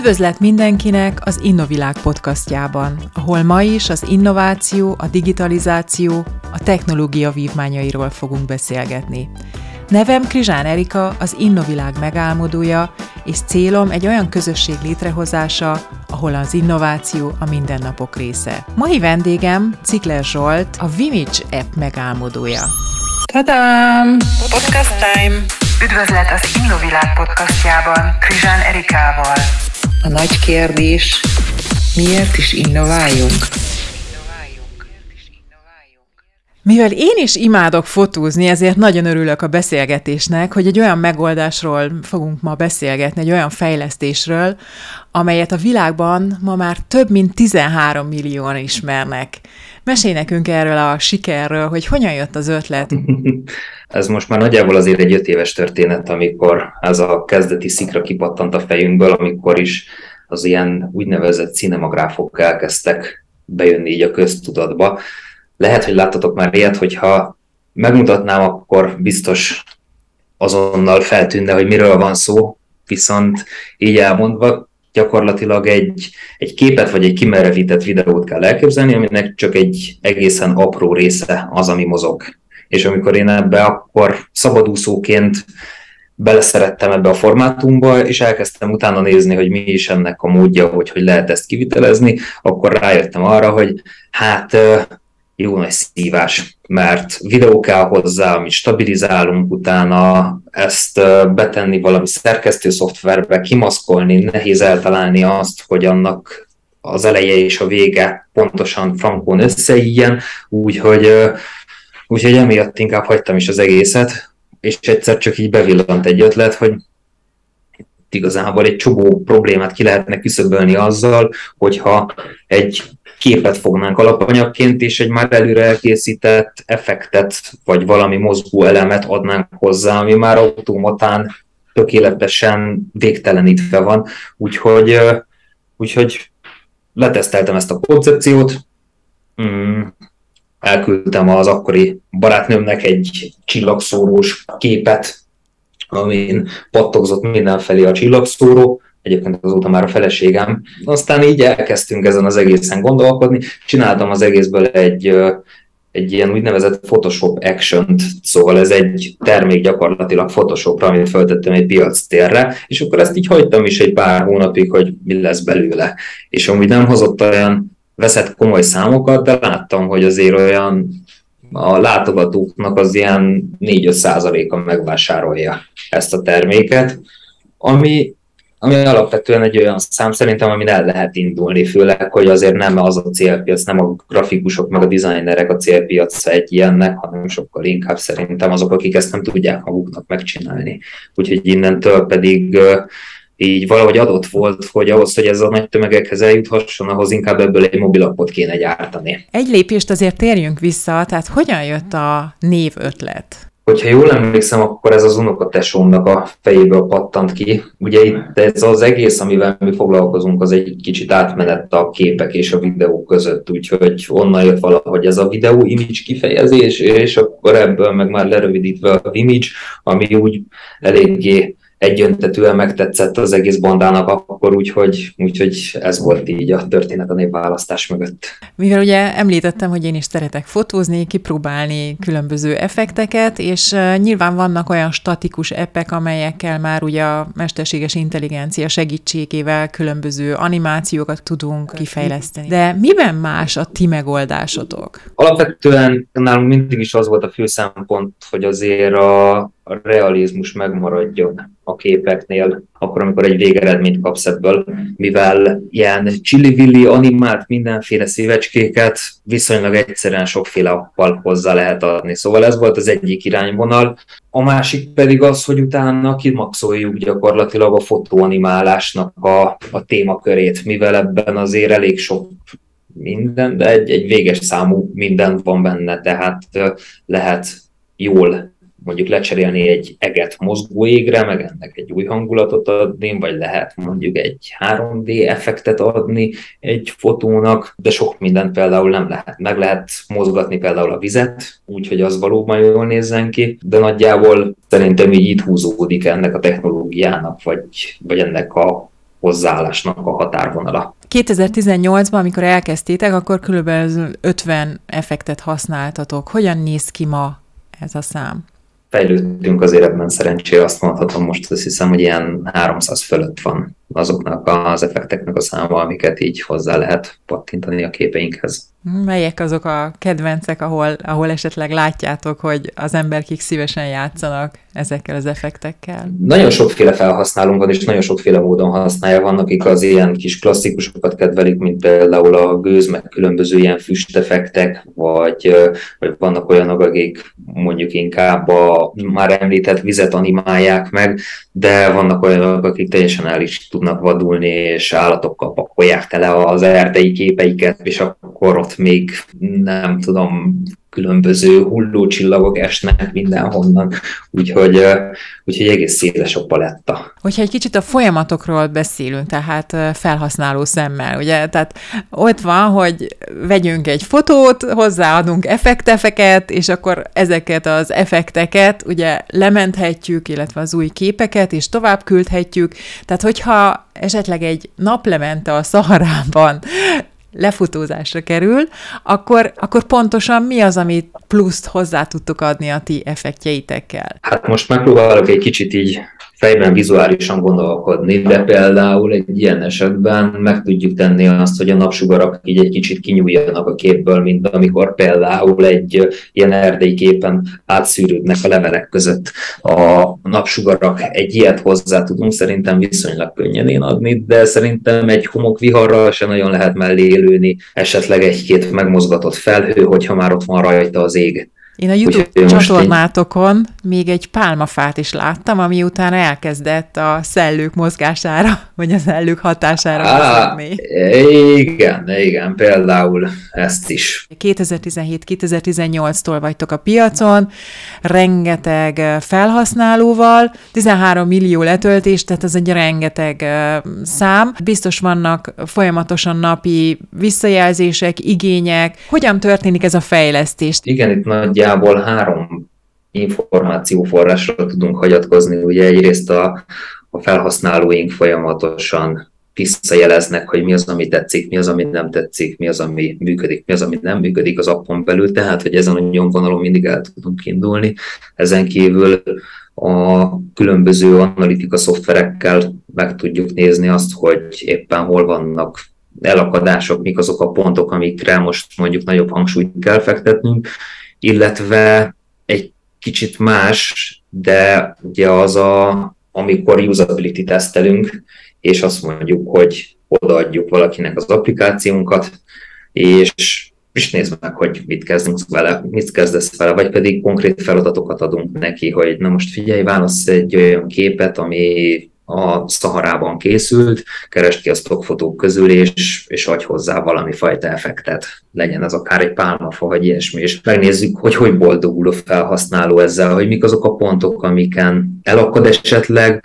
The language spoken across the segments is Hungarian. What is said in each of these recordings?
Üdvözlet mindenkinek az Innovilág podcastjában, ahol ma is az innováció, a digitalizáció, a technológia vívmányairól fogunk beszélgetni. Nevem Krizsán Erika, az Innovilág megálmodója, és célom egy olyan közösség létrehozása, ahol az innováció a mindennapok része. Mai vendégem Cikler Zsolt, a Vimage app megálmodója. Tadám! Podcast time! Üdvözlet az Innovilág podcastjában Krizsán Erikával. A nagy kérdés, miért is innováljunk? Mivel én is imádok fotózni, ezért nagyon örülök a beszélgetésnek, hogy egy olyan megoldásról fogunk ma beszélgetni, egy olyan fejlesztésről, amelyet a világban ma már több mint 13 millióan ismernek. Mesélj nekünk erről a sikerről, hogy hogyan jött az ötlet. Ez most már nagyjából azért egy öt éves történet, amikor ez a kezdeti szikra kipattant a fejünkből, amikor is az ilyen úgynevezett cinemagráfok elkezdtek bejönni így a köztudatba. Lehet, hogy láttatok már ilyet, hogyha megmutatnám, akkor biztos azonnal feltűnne, hogy miről van szó, viszont így elmondva gyakorlatilag egy, egy képet vagy egy kimerevített videót kell elképzelni, aminek csak egy egészen apró része az, ami mozog. És amikor én ebbe akkor szabadúszóként beleszerettem ebbe a formátumba, és elkezdtem utána nézni, hogy mi is ennek a módja, hogy hogy lehet ezt kivitelezni, akkor rájöttem arra, hogy hát jó nagy szívás, mert videó kell hozzá, amit stabilizálunk utána, ezt betenni valami szerkesztő szoftverbe, kimaszkolni, nehéz eltalálni azt, hogy annak az eleje és a vége pontosan frankon összeígyen, úgyhogy, úgyhogy emiatt inkább hagytam is az egészet, és egyszer csak így bevillant egy ötlet, hogy igazából egy csomó problémát ki lehetne küszöbölni azzal, hogyha egy képet fognánk alapanyagként, és egy már előre elkészített effektet, vagy valami mozgó elemet adnánk hozzá, ami már automatán tökéletesen végtelenítve van. Úgyhogy, úgyhogy leteszteltem ezt a koncepciót, mm, elküldtem az akkori barátnőmnek egy csillagszórós képet, amin pattogzott mindenfelé a csillagszóró, egyébként azóta már a feleségem. Aztán így elkezdtünk ezen az egészen gondolkodni, csináltam az egészből egy, egy ilyen úgynevezett Photoshop action szóval ez egy termék gyakorlatilag Photoshopra, amit feltettem egy piac térre, és akkor ezt így hagytam is egy pár hónapig, hogy mi lesz belőle. És amúgy nem hozott olyan veszett komoly számokat, de láttam, hogy azért olyan a látogatóknak az ilyen 4-5 százaléka megvásárolja ezt a terméket, ami ami alapvetően egy olyan szám szerintem, amin el lehet indulni, főleg, hogy azért nem az a célpiac, nem a grafikusok meg a designerek a célpiac egy ilyennek, hanem sokkal inkább szerintem azok, akik ezt nem tudják maguknak megcsinálni. Úgyhogy innentől pedig így valahogy adott volt, hogy ahhoz, hogy ez a nagy tömegekhez eljuthasson, ahhoz inkább ebből egy mobilapot kéne gyártani. Egy lépést azért térjünk vissza, tehát hogyan jött a név ötlet? hogyha jól emlékszem, akkor ez az unokatesómnak a fejéből pattant ki. Ugye itt ez az egész, amivel mi foglalkozunk, az egy kicsit átmenett a képek és a videók között, úgyhogy onnan jött valahogy ez a videó image kifejezés, és akkor ebből meg már lerövidítve a image, ami úgy eléggé egyöntetően megtetszett az egész bandának akkor, úgyhogy, úgyhogy ez volt így a történet a népválasztás mögött. Mivel ugye említettem, hogy én is szeretek fotózni, kipróbálni különböző effekteket, és nyilván vannak olyan statikus epek, amelyekkel már ugye a mesterséges intelligencia segítségével különböző animációkat tudunk kifejleszteni. De miben más a ti megoldásotok? Alapvetően nálunk mindig is az volt a fő szempont, hogy azért a a realizmus megmaradjon a képeknél, akkor, amikor egy végeredményt kapsz ebből, mivel ilyen csillivilli animált mindenféle szívecskéket viszonylag egyszerűen sokféle appal hozzá lehet adni. Szóval ez volt az egyik irányvonal. A másik pedig az, hogy utána kimaxoljuk gyakorlatilag a fotóanimálásnak a, a témakörét, mivel ebben azért elég sok minden, de egy, egy véges számú minden van benne, tehát lehet jól mondjuk lecserélni egy eget mozgó égre, meg ennek egy új hangulatot adni, vagy lehet mondjuk egy 3D effektet adni egy fotónak, de sok mindent például nem lehet. Meg lehet mozgatni például a vizet, úgyhogy az valóban jól nézzen ki, de nagyjából szerintem így itt húzódik ennek a technológiának, vagy, vagy ennek a hozzáállásnak a határvonala. 2018-ban, amikor elkezdtétek, akkor kb. 50 effektet használtatok. Hogyan néz ki ma ez a szám? Fejlődtünk azért ebben szerencsére, azt mondhatom most, azt hiszem, hogy ilyen 300 fölött van azoknak az effekteknek a száma, amiket így hozzá lehet pattintani a képeinkhez. Melyek azok a kedvencek, ahol, ahol esetleg látjátok, hogy az emberkik szívesen játszanak ezekkel az effektekkel? Nagyon sokféle felhasználónk van, és nagyon sokféle módon használja. Vannak, akik az ilyen kis klasszikusokat kedvelik, mint például a gőz, meg különböző ilyen füsteffektek, vagy, vagy vannak olyanok, akik mondjuk inkább a már említett vizet animálják meg, de vannak olyanok, akik teljesen el is tudnak vadulni, és állatokkal pakolják tele az erdei képeiket, és akkor ott még nem tudom, különböző hullócsillagok esnek mindenhonnan, úgyhogy, úgyhogy egész széles a paletta. Hogyha egy kicsit a folyamatokról beszélünk, tehát felhasználó szemmel, ugye, tehát ott van, hogy vegyünk egy fotót, hozzáadunk effektefeket, és akkor ezeket az effekteket ugye lementhetjük, illetve az új képeket, és tovább küldhetjük. Tehát, hogyha esetleg egy naplemente a Szaharában lefutózásra kerül, akkor, akkor pontosan mi az, amit pluszt hozzá tudtok adni a ti effektjeitekkel? Hát most megpróbálok egy kicsit így fejben vizuálisan gondolkodni, de például egy ilyen esetben meg tudjuk tenni azt, hogy a napsugarak így egy kicsit kinyúljanak a képből, mint amikor például egy ilyen erdei képen átszűrődnek a levelek között a napsugarak. Egy ilyet hozzá tudunk szerintem viszonylag könnyen én adni, de szerintem egy homokviharral se nagyon lehet mellé élőni, esetleg egy-két megmozgatott felhő, hogyha már ott van rajta az ég. Én a YouTube Úgy, csatornátokon én... még egy pálmafát is láttam, ami utána elkezdett a szellők mozgására, vagy a szellők hatására Á, Igen, igen, például ezt is. 2017-2018-tól vagytok a piacon, rengeteg felhasználóval, 13 millió letöltés, tehát ez egy rengeteg szám. Biztos vannak folyamatosan napi visszajelzések, igények. Hogyan történik ez a fejlesztés? Igen, itt nagyjából nagyjából három információforrásra tudunk hagyatkozni. Ugye egyrészt a, a felhasználóink folyamatosan visszajeleznek, hogy mi az, ami tetszik, mi az, ami nem tetszik, mi az, ami működik, mi az, ami nem működik az appon belül, tehát, hogy ezen a nyomvonalon mindig el tudunk indulni. Ezen kívül a különböző analitika szoftverekkel meg tudjuk nézni azt, hogy éppen hol vannak elakadások, mik azok a pontok, amikre most mondjuk nagyobb hangsúlyt kell fektetnünk, illetve egy kicsit más, de ugye az a, amikor usability tesztelünk, és azt mondjuk, hogy odaadjuk valakinek az applikációnkat, és, és nézd meg, hogy mit kezdünk vele, mit kezdesz vele, vagy pedig konkrét feladatokat adunk neki, hogy na most figyelj, válasz egy olyan képet, ami a Szaharában készült, keresd ki a stockfotók közül, és, és adj hozzá valami fajta effektet. Legyen az akár egy pálmafa, vagy ilyesmi, és megnézzük, hogy hogy boldogul a felhasználó ezzel, hogy mik azok a pontok, amiken elakad esetleg,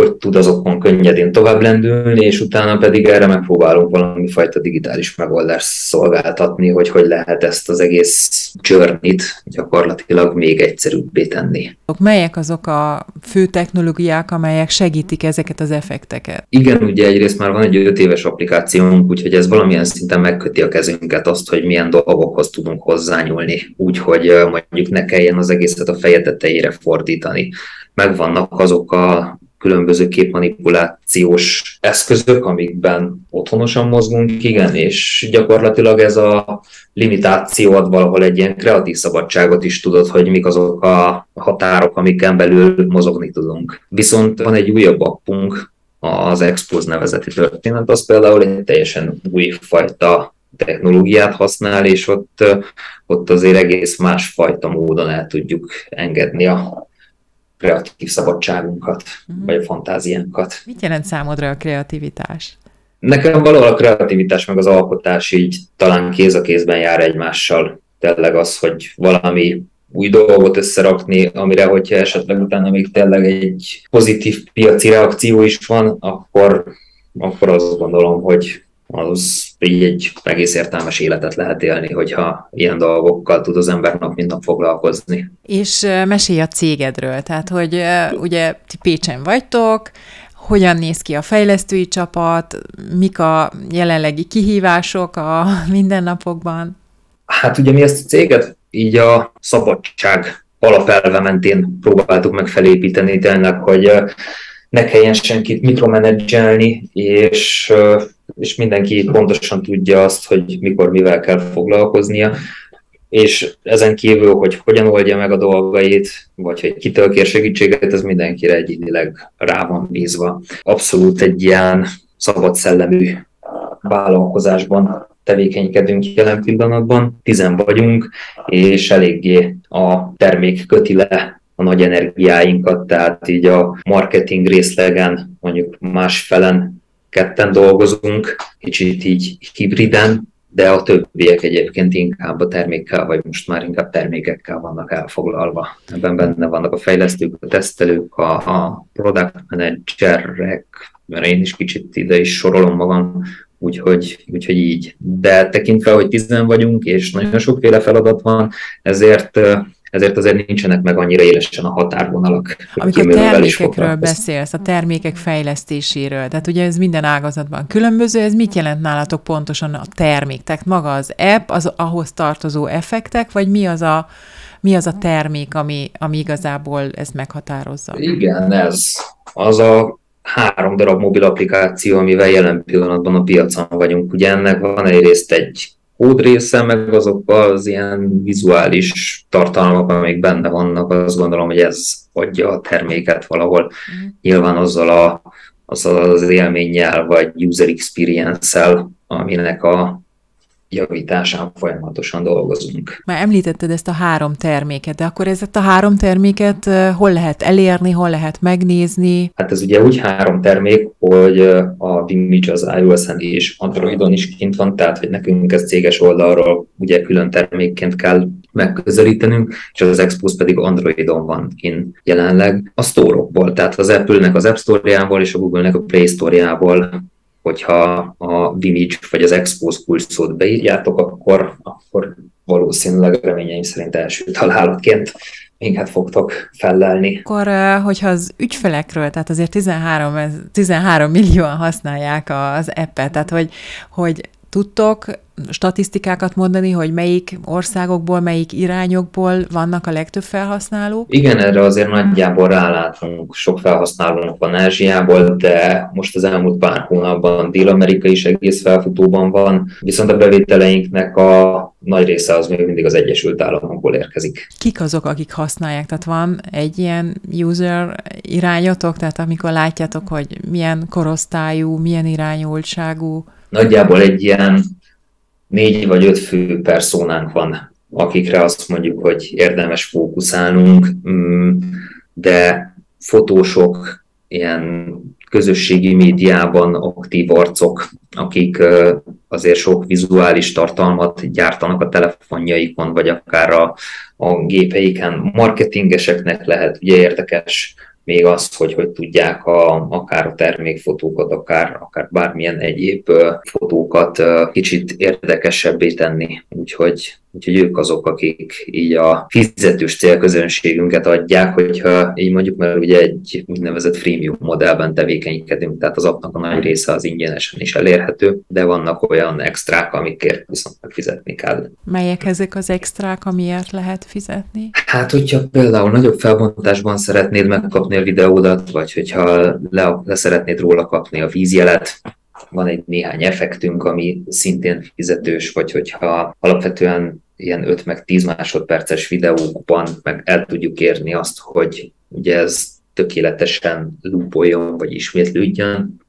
hogy tud azokon könnyedén tovább lendülni, és utána pedig erre megpróbálunk valami fajta digitális megoldást szolgáltatni, hogy hogy lehet ezt az egész journey gyakorlatilag még egyszerűbbé tenni. Melyek azok a fő technológiák, amelyek segítik ezeket az effekteket? Igen, ugye egyrészt már van egy 5 éves applikációnk, úgyhogy ez valamilyen szinten megköti a kezünket azt, hogy milyen dolgokhoz tudunk hozzányúlni, úgyhogy mondjuk ne kelljen az egészet a feje tetejére fordítani megvannak azok a különböző képmanipulációs eszközök, amikben otthonosan mozgunk, igen, és gyakorlatilag ez a limitáció ad valahol egy ilyen kreatív szabadságot is tudod, hogy mik azok a határok, amiken belül mozogni tudunk. Viszont van egy újabb appunk, az Expose nevezeti történet, az például egy teljesen új fajta technológiát használ, és ott, ott azért egész másfajta módon el tudjuk engedni a kreatív szabadságunkat, uh-huh. vagy a fantáziánkat. Mit jelent számodra a kreativitás? Nekem valahol a kreativitás meg az alkotás így talán kéz a kézben jár egymással. Tényleg az, hogy valami új dolgot összerakni, amire, hogyha esetleg utána még tényleg egy pozitív piaci reakció is van, akkor, akkor azt gondolom, hogy az így egy egész értelmes életet lehet élni, hogyha ilyen dolgokkal tud az ember nap mint nap foglalkozni. És mesélj a cégedről, tehát hogy ugye ti Pécsen vagytok, hogyan néz ki a fejlesztői csapat, mik a jelenlegi kihívások a mindennapokban? Hát ugye mi ezt a céget így a szabadság alapelve mentén próbáltuk meg felépíteni tényleg, hogy ne kelljen senkit mikromenedzselni, és, és mindenki pontosan tudja azt, hogy mikor mivel kell foglalkoznia, és ezen kívül, hogy hogyan oldja meg a dolgait, vagy hogy kitől kér segítséget, ez mindenkire egyénileg rá van bízva. Abszolút egy ilyen szabad szellemű vállalkozásban tevékenykedünk jelen pillanatban, tizen vagyunk, és eléggé a termék köti le a nagy energiáinkat, tehát így a marketing részlegen mondjuk másfelen ketten dolgozunk, kicsit így hibriden, de a többiek egyébként inkább a termékkel, vagy most már inkább termékekkel vannak elfoglalva. Ebben benne vannak a fejlesztők, a tesztelők, a, a product managerek, mert én is kicsit ide is sorolom magam, úgyhogy, úgyhogy így. De tekintve, hogy tizen vagyunk, és nagyon sokféle feladat van, ezért ezért azért nincsenek meg annyira élesen a határvonalak. Amikor termékekről beszélsz, a termékek fejlesztéséről, tehát ugye ez minden ágazatban különböző, ez mit jelent nálatok pontosan a termék? Tehát maga az app, az ahhoz tartozó effektek, vagy mi az a, mi az a termék, ami, ami igazából ezt meghatározza? Igen, ez az a három darab mobil applikáció, amivel jelen pillanatban a piacon vagyunk. Ugye ennek van egyrészt egy kód része, meg azok az ilyen vizuális tartalmak, amik benne vannak, azt gondolom, hogy ez adja a terméket valahol. Mm. Nyilván azzal a, azzal az élménnyel, vagy user experience-el, aminek a javításán folyamatosan dolgozunk. Már említetted ezt a három terméket, de akkor ezt a három terméket hol lehet elérni, hol lehet megnézni? Hát ez ugye úgy három termék, hogy a Vimage az iOS-en és Androidon is kint van, tehát hogy nekünk ez céges oldalról ugye külön termékként kell megközelítenünk, és az Expos pedig Androidon van kint jelenleg a store tehát az Apple-nek az App Store-jából és a Google-nek a Play Store-jából hogyha a Vimage vagy az Expose kulcsot beírjátok, akkor, akkor valószínűleg reményeim szerint első találatként minket fogtok fellelni. Akkor, hogyha az ügyfelekről, tehát azért 13, 13 millióan használják az appet, tehát hogy, hogy tudtok statisztikákat mondani, hogy melyik országokból, melyik irányokból vannak a legtöbb felhasználók? Igen, erre azért nagyjából rálátunk. Sok felhasználónk van Ázsiából, de most az elmúlt pár hónapban Dél-Amerika is egész felfutóban van, viszont a bevételeinknek a nagy része az még mindig az Egyesült Államokból érkezik. Kik azok, akik használják? Tehát van egy ilyen user irányotok, tehát amikor látjátok, hogy milyen korosztályú, milyen irányultságú? Nagyjából egy ilyen négy vagy öt fő perszónánk van, akikre azt mondjuk, hogy érdemes fókuszálnunk, mm, de fotósok, ilyen közösségi médiában aktív arcok, akik azért sok vizuális tartalmat gyártanak a telefonjaikon, vagy akár a, a gépeiken. Marketingeseknek lehet ugye érdekes még azt, hogy hogy tudják a, akár a termékfotókat, akár, akár bármilyen egyéb fotókat kicsit érdekesebbé tenni. Úgyhogy Úgyhogy ők azok, akik így a fizetős célközönségünket adják, hogyha így mondjuk, mert ugye egy úgynevezett freemium modellben tevékenykedünk, tehát az appnak a nagy része az ingyenesen is elérhető, de vannak olyan extrák, amikért viszont megfizetni kell. Melyek ezek az extrák, amiért lehet fizetni? Hát, hogyha például nagyobb felbontásban szeretnéd megkapni a videódat, vagy hogyha le, le szeretnéd róla kapni a vízjelet, van egy néhány effektünk, ami szintén fizetős, vagy hogyha alapvetően ilyen 5 meg 10 másodperces videókban meg el tudjuk érni azt, hogy ugye ez tökéletesen loopoljon, vagy ismétlődjön,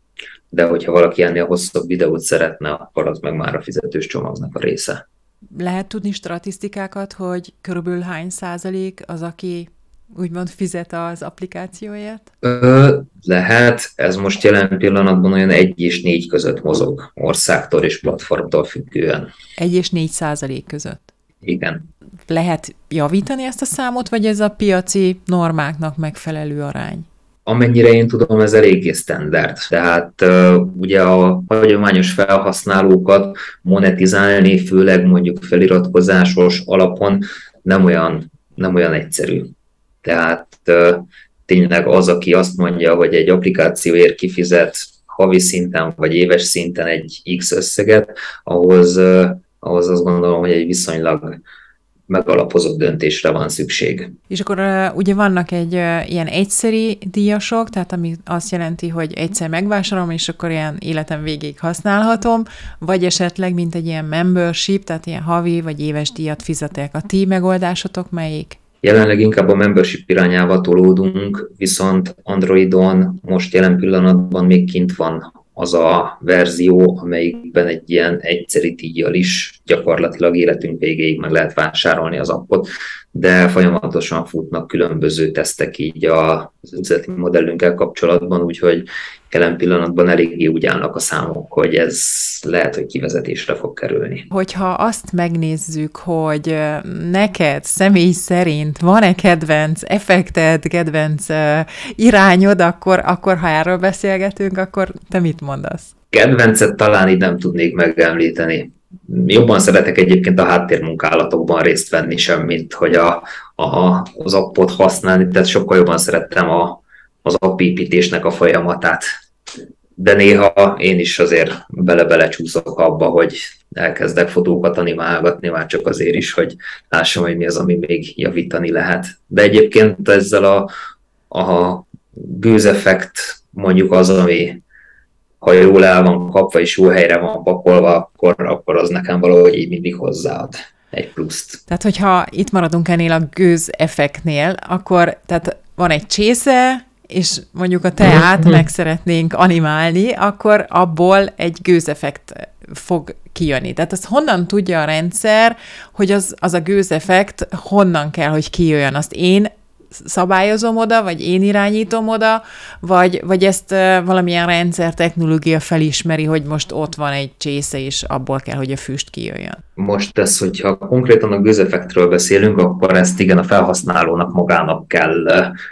de hogyha valaki ennél hosszabb videót szeretne, akkor az meg már a fizetős csomagnak a része. Lehet tudni statisztikákat, hogy körülbelül hány százalék az, aki úgymond fizet az applikációért? Ö, lehet, ez most jelen pillanatban olyan 1 és 4 között mozog, országtól és platformtól függően. 1 és 4 százalék között? Igen. Lehet javítani ezt a számot, vagy ez a piaci normáknak megfelelő arány? Amennyire én tudom, ez eléggé standard. Tehát ugye a hagyományos felhasználókat monetizálni, főleg mondjuk feliratkozásos alapon nem olyan, nem olyan egyszerű. Tehát tényleg az, aki azt mondja, hogy egy applikációért kifizet havi szinten vagy éves szinten egy X összeget, ahhoz, ahhoz azt gondolom, hogy egy viszonylag megalapozott döntésre van szükség. És akkor ugye vannak egy ilyen egyszeri díjasok, tehát ami azt jelenti, hogy egyszer megvásárolom, és akkor ilyen életem végéig használhatom, vagy esetleg, mint egy ilyen membership, tehát ilyen havi vagy éves díjat fizetek. A ti megoldásotok melyik? Jelenleg inkább a membership irányába tolódunk, viszont Androidon most jelen pillanatban még kint van az a verzió, amelyikben egy ilyen egyszeri díjjal is gyakorlatilag életünk végéig meg lehet vásárolni az appot, de folyamatosan futnak különböző tesztek így az üzleti modellünkkel kapcsolatban, úgyhogy jelen pillanatban eléggé úgy állnak a számok, hogy ez lehet, hogy kivezetésre fog kerülni. Hogyha azt megnézzük, hogy neked személy szerint van-e kedvenc effekted, kedvenc irányod, akkor, akkor ha erről beszélgetünk, akkor te mit mondasz? Kedvencet talán így nem tudnék megemlíteni. Jobban szeretek egyébként a háttérmunkálatokban részt venni sem, mint hogy a, a, az appot használni, tehát sokkal jobban szerettem a, az appépítésnek a folyamatát. De néha én is azért bele-bele csúszok abba, hogy elkezdek fotókat animálgatni, már csak azért is, hogy lássam, hogy mi az, ami még javítani lehet. De egyébként ezzel a, a gőzeffekt mondjuk az, ami ha jól el van kapva és jó helyre van pakolva, akkor, akkor az nekem valahogy így mindig hozzáad egy pluszt. Tehát, hogyha itt maradunk ennél a gőz effektnél, akkor tehát van egy csésze, és mondjuk a teát mhm. meg szeretnénk animálni, akkor abból egy gőzeffekt fog kijönni. Tehát azt honnan tudja a rendszer, hogy az, az a gőzeffekt honnan kell, hogy kijöjjön. Azt én szabályozom oda, vagy én irányítom oda, vagy, vagy ezt valamilyen rendszer technológia felismeri, hogy most ott van egy csésze, és abból kell, hogy a füst kijöjjön. Most ez, hogyha konkrétan a gőzeffektről beszélünk, akkor ezt igen a felhasználónak magának kell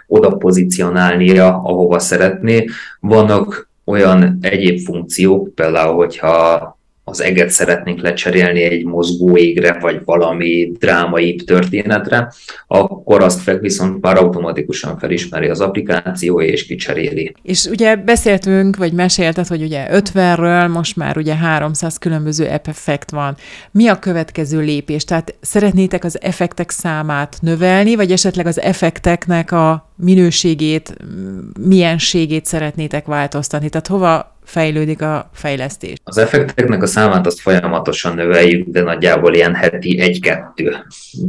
oda pozícionálnia, ahova szeretné. Vannak olyan egyéb funkciók, például, hogyha az eget szeretnénk lecserélni egy mozgó égre, vagy valami drámai történetre, akkor azt viszont már automatikusan felismeri az applikáció, és kicseréli. És ugye beszéltünk, vagy mesélted, hogy ugye 50-ről most már ugye 300 különböző app effekt van. Mi a következő lépés? Tehát szeretnétek az effektek számát növelni, vagy esetleg az effekteknek a minőségét, mienségét szeretnétek változtatni? Tehát hova fejlődik a fejlesztés. Az effekteknek a számát azt folyamatosan növeljük, de nagyjából ilyen heti egy-kettő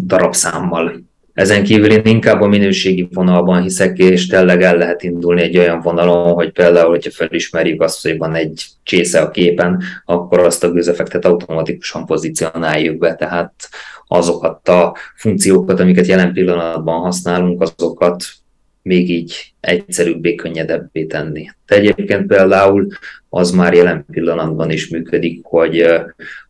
darabszámmal. Ezen kívül én inkább a minőségi vonalban hiszek, és tényleg el lehet indulni egy olyan vonalon, hogy például, hogyha felismerjük azt, hogy van egy csésze a képen, akkor azt a gőzeffektet automatikusan pozícionáljuk be, tehát azokat a funkciókat, amiket jelen pillanatban használunk, azokat még így egyszerűbbé, könnyedebbé tenni. De egyébként például az már jelen pillanatban is működik, hogy,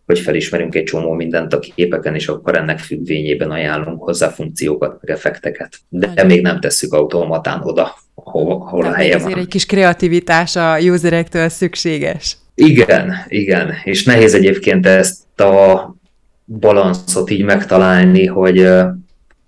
hogy felismerünk egy csomó mindent a képeken, és akkor ennek függvényében ajánlunk hozzá funkciókat, meg effekteket. De Nagyon. még nem tesszük automatán oda, ahol, ahol a helye van. egy kis kreativitás a userektől szükséges. Igen, igen. És nehéz egyébként ezt a balanszot így megtalálni, hogy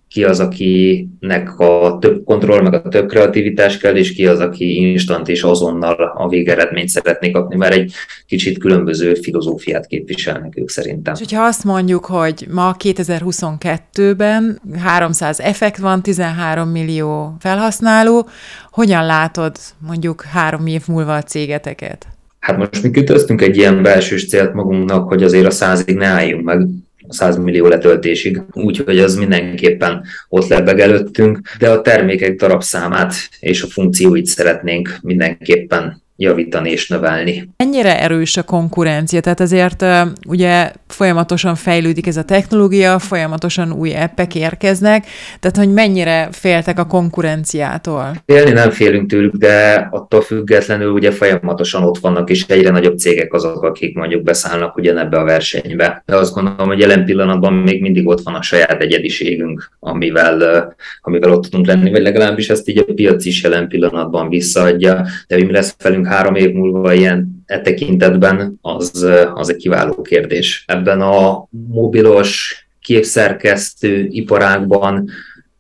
ki az, akinek a több kontroll, meg a több kreativitás kell, és ki az, aki instant és azonnal a végeredményt szeretné kapni, mert egy kicsit különböző filozófiát képviselnek ők szerintem. És hogyha azt mondjuk, hogy ma 2022-ben 300 effekt van, 13 millió felhasználó, hogyan látod mondjuk három év múlva a cégeteket? Hát most mi kütöztünk egy ilyen belsős célt magunknak, hogy azért a százig ne álljunk meg, 100 millió letöltésig, úgyhogy az mindenképpen ott lebeg előttünk, de a termékek darabszámát és a funkcióit szeretnénk mindenképpen javítani és növelni. Ennyire erős a konkurencia, tehát azért uh, ugye folyamatosan fejlődik ez a technológia, folyamatosan új appek érkeznek, tehát hogy mennyire féltek a konkurenciától? Félni nem félünk tőlük, de attól függetlenül ugye folyamatosan ott vannak, és egyre nagyobb cégek azok, akik mondjuk beszállnak ugyanebbe a versenybe. De azt gondolom, hogy jelen pillanatban még mindig ott van a saját egyediségünk, amivel, amivel ott tudunk lenni, vagy legalábbis ezt így a piac is jelen pillanatban visszaadja, de mi lesz velünk három év múlva ilyen e tekintetben, az, az egy kiváló kérdés. Ebben a mobilos képszerkesztő iparágban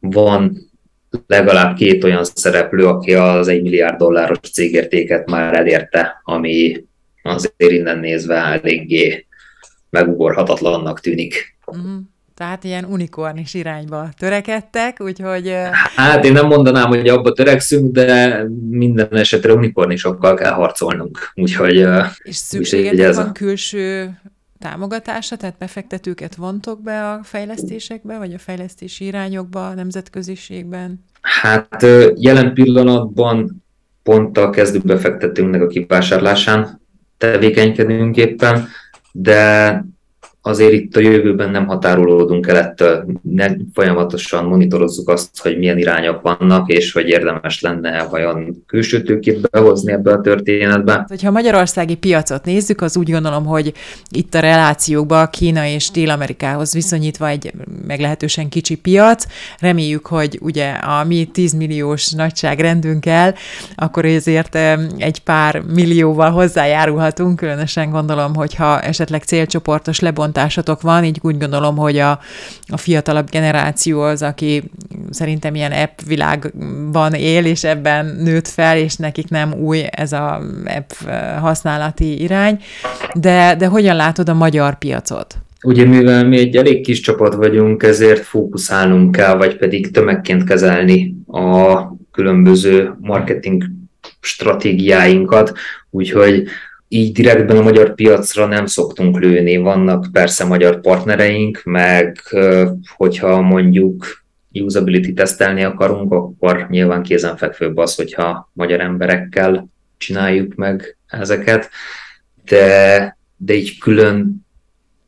van legalább két olyan szereplő, aki az egy milliárd dolláros cégértéket már elérte, ami azért innen nézve eléggé megugorhatatlannak tűnik. Uh-huh. Tehát ilyen unikornis irányba törekedtek, úgyhogy... Hát én nem mondanám, hogy abba törekszünk, de minden esetre unikornisokkal kell harcolnunk. Úgyhogy... És szükségetek van a... külső támogatása, tehát befektetőket vontok be a fejlesztésekbe, vagy a fejlesztési irányokba, a nemzetköziségben? Hát jelen pillanatban pont a kezdő befektetőnknek a kivásárlásán tevékenykedünk éppen, de azért itt a jövőben nem határolódunk el ettől, nem folyamatosan monitorozzuk azt, hogy milyen irányok vannak, és hogy érdemes lenne vajon külső tőkét behozni ebbe a történetbe. Ha a magyarországi piacot nézzük, az úgy gondolom, hogy itt a relációkban Kína és Dél-Amerikához viszonyítva egy meglehetősen kicsi piac. Reméljük, hogy ugye a mi 10 milliós nagyságrendünkkel, akkor ezért egy pár millióval hozzájárulhatunk, különösen gondolom, hogyha esetleg célcsoportos lebont bontásatok van, így úgy gondolom, hogy a, a fiatalabb generáció az, aki szerintem ilyen app világban él, és ebben nőtt fel, és nekik nem új ez a app használati irány. De, de hogyan látod a magyar piacot? Ugye mivel mi egy elég kis csapat vagyunk, ezért fókuszálnunk kell, vagy pedig tömegként kezelni a különböző marketing stratégiáinkat, úgyhogy így direktben a magyar piacra nem szoktunk lőni. Vannak persze magyar partnereink, meg hogyha mondjuk usability tesztelni akarunk, akkor nyilván kézenfekvőbb az, hogyha magyar emberekkel csináljuk meg ezeket, de, de így külön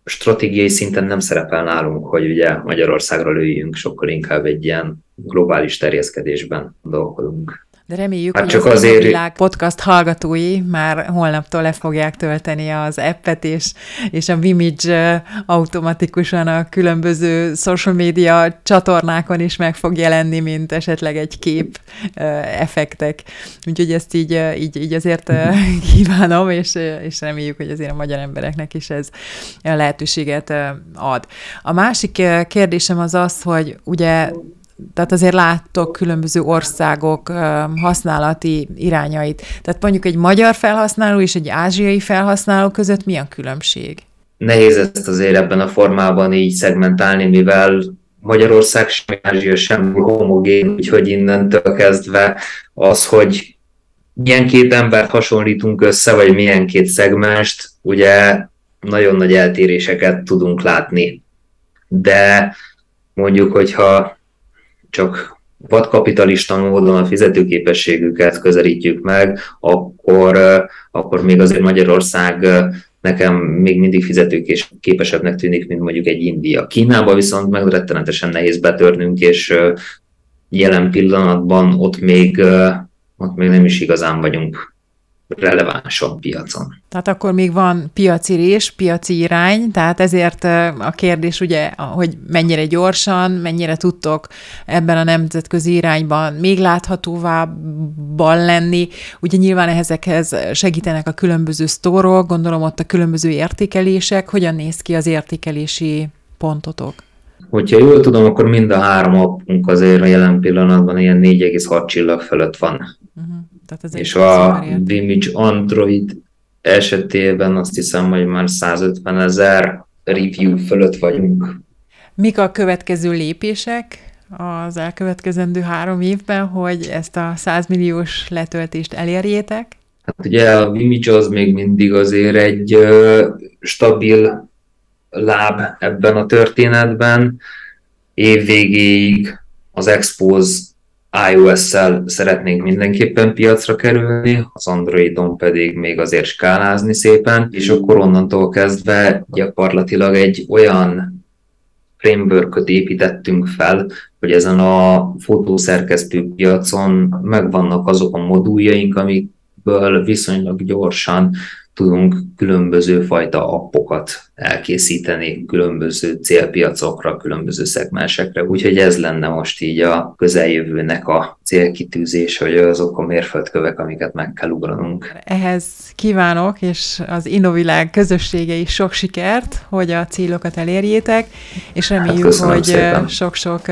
stratégiai szinten nem szerepel nálunk, hogy ugye Magyarországra lőjünk, sokkal inkább egy ilyen globális terjeszkedésben dolgozunk. De reméljük, hát hogy csak az azért... világ podcast hallgatói már holnaptól le fogják tölteni az appet, és, és a Vimage automatikusan a különböző social media csatornákon is meg fog jelenni, mint esetleg egy kép effektek. Úgyhogy ezt így, így, így azért kívánom, és, és reméljük, hogy azért a magyar embereknek is ez lehetőséget ad. A másik kérdésem az az, hogy ugye tehát azért láttok különböző országok használati irányait. Tehát mondjuk egy magyar felhasználó és egy ázsiai felhasználó között mi a különbség? Nehéz ezt azért ebben a formában így szegmentálni, mivel Magyarország sem Ázsia sem homogén, úgyhogy innentől kezdve az, hogy milyen két embert hasonlítunk össze, vagy milyen két szegmest, ugye nagyon nagy eltéréseket tudunk látni. De mondjuk, hogyha csak vadkapitalista módon a fizetőképességüket közelítjük meg, akkor, akkor még azért Magyarország nekem még mindig fizetőképesebbnek tűnik, mint mondjuk egy India. Kínába viszont meg rettenetesen nehéz betörnünk, és jelen pillanatban ott még, ott még nem is igazán vagyunk relevánsabb piacon. Tehát akkor még van piaci rés, piaci irány, tehát ezért a kérdés ugye, hogy mennyire gyorsan, mennyire tudtok ebben a nemzetközi irányban még láthatóvábban lenni. Ugye nyilván ezekhez segítenek a különböző sztorok, gondolom ott a különböző értékelések. Hogyan néz ki az értékelési pontotok? Hogyha jól tudom, akkor mind a három appunk azért a jelen pillanatban ilyen 4,6 csillag fölött van. Uh-huh. Tehát ez és a Vimage Android esetében azt hiszem, hogy már 150 ezer review fölött vagyunk. Mik a következő lépések az elkövetkezendő három évben, hogy ezt a 100 milliós letöltést elérjétek? Hát ugye a Vimage az még mindig azért egy ö, stabil láb ebben a történetben. Év végéig az Expose iOS-szel szeretnénk mindenképpen piacra kerülni, az Androidon pedig még azért skálázni szépen, és akkor onnantól kezdve gyakorlatilag egy olyan framework építettünk fel, hogy ezen a fotószerkesztő piacon megvannak azok a moduljaink, amikből viszonylag gyorsan tudunk különböző fajta appokat elkészíteni különböző célpiacokra, különböző szegmensekre. Úgyhogy ez lenne most így a közeljövőnek a célkitűzés, hogy azok a mérföldkövek, amiket meg kell ugranunk. Ehhez kívánok, és az Innovilág közössége is sok sikert, hogy a célokat elérjétek, és reméljük, hát hogy sok-sok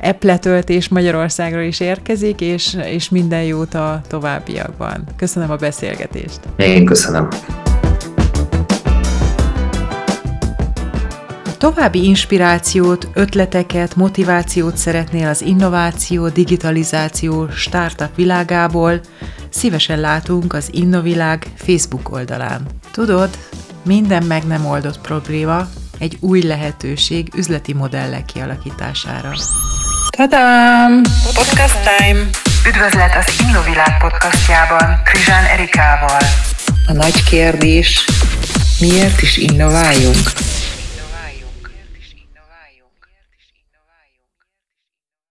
epletöltés Magyarországról is érkezik, és, és minden jót a továbbiakban. Köszönöm a beszélgetést. Én köszönöm. További inspirációt, ötleteket, motivációt szeretnél az innováció, digitalizáció, startup világából, szívesen látunk az Innovilág Facebook oldalán. Tudod, minden meg nem oldott probléma egy új lehetőség üzleti modellek kialakítására. Tadám! Podcast time! Üdvözlet az Innovilág podcastjában Krizsán Erikával. A nagy kérdés, miért is innováljunk?